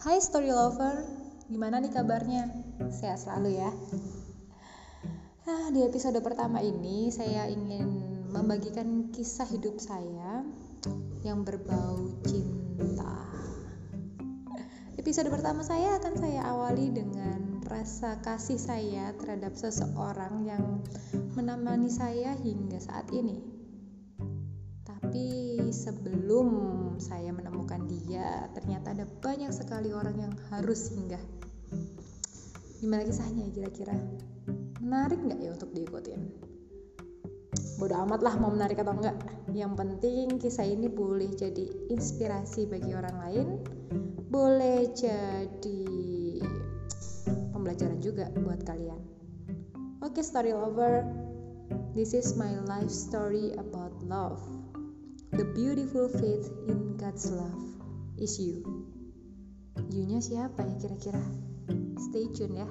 Hai story lover, gimana nih kabarnya? Sehat selalu ya. Nah, di episode pertama ini saya ingin membagikan kisah hidup saya yang berbau cinta. Episode pertama saya akan saya awali dengan rasa kasih saya terhadap seseorang yang menemani saya hingga saat ini. Tapi sebelum saya menemukan dia, ternyata ada banyak sekali orang yang harus singgah. Gimana kisahnya kira-kira? Menarik nggak ya untuk diikutin? Bodoh amat lah mau menarik atau enggak. Yang penting kisah ini boleh jadi inspirasi bagi orang lain, boleh jadi pembelajaran juga buat kalian. Oke, okay, story lover. This is my life story about love. The beautiful faith in God's love is you. You-nya siapa ya kira-kira? Stay tune ya.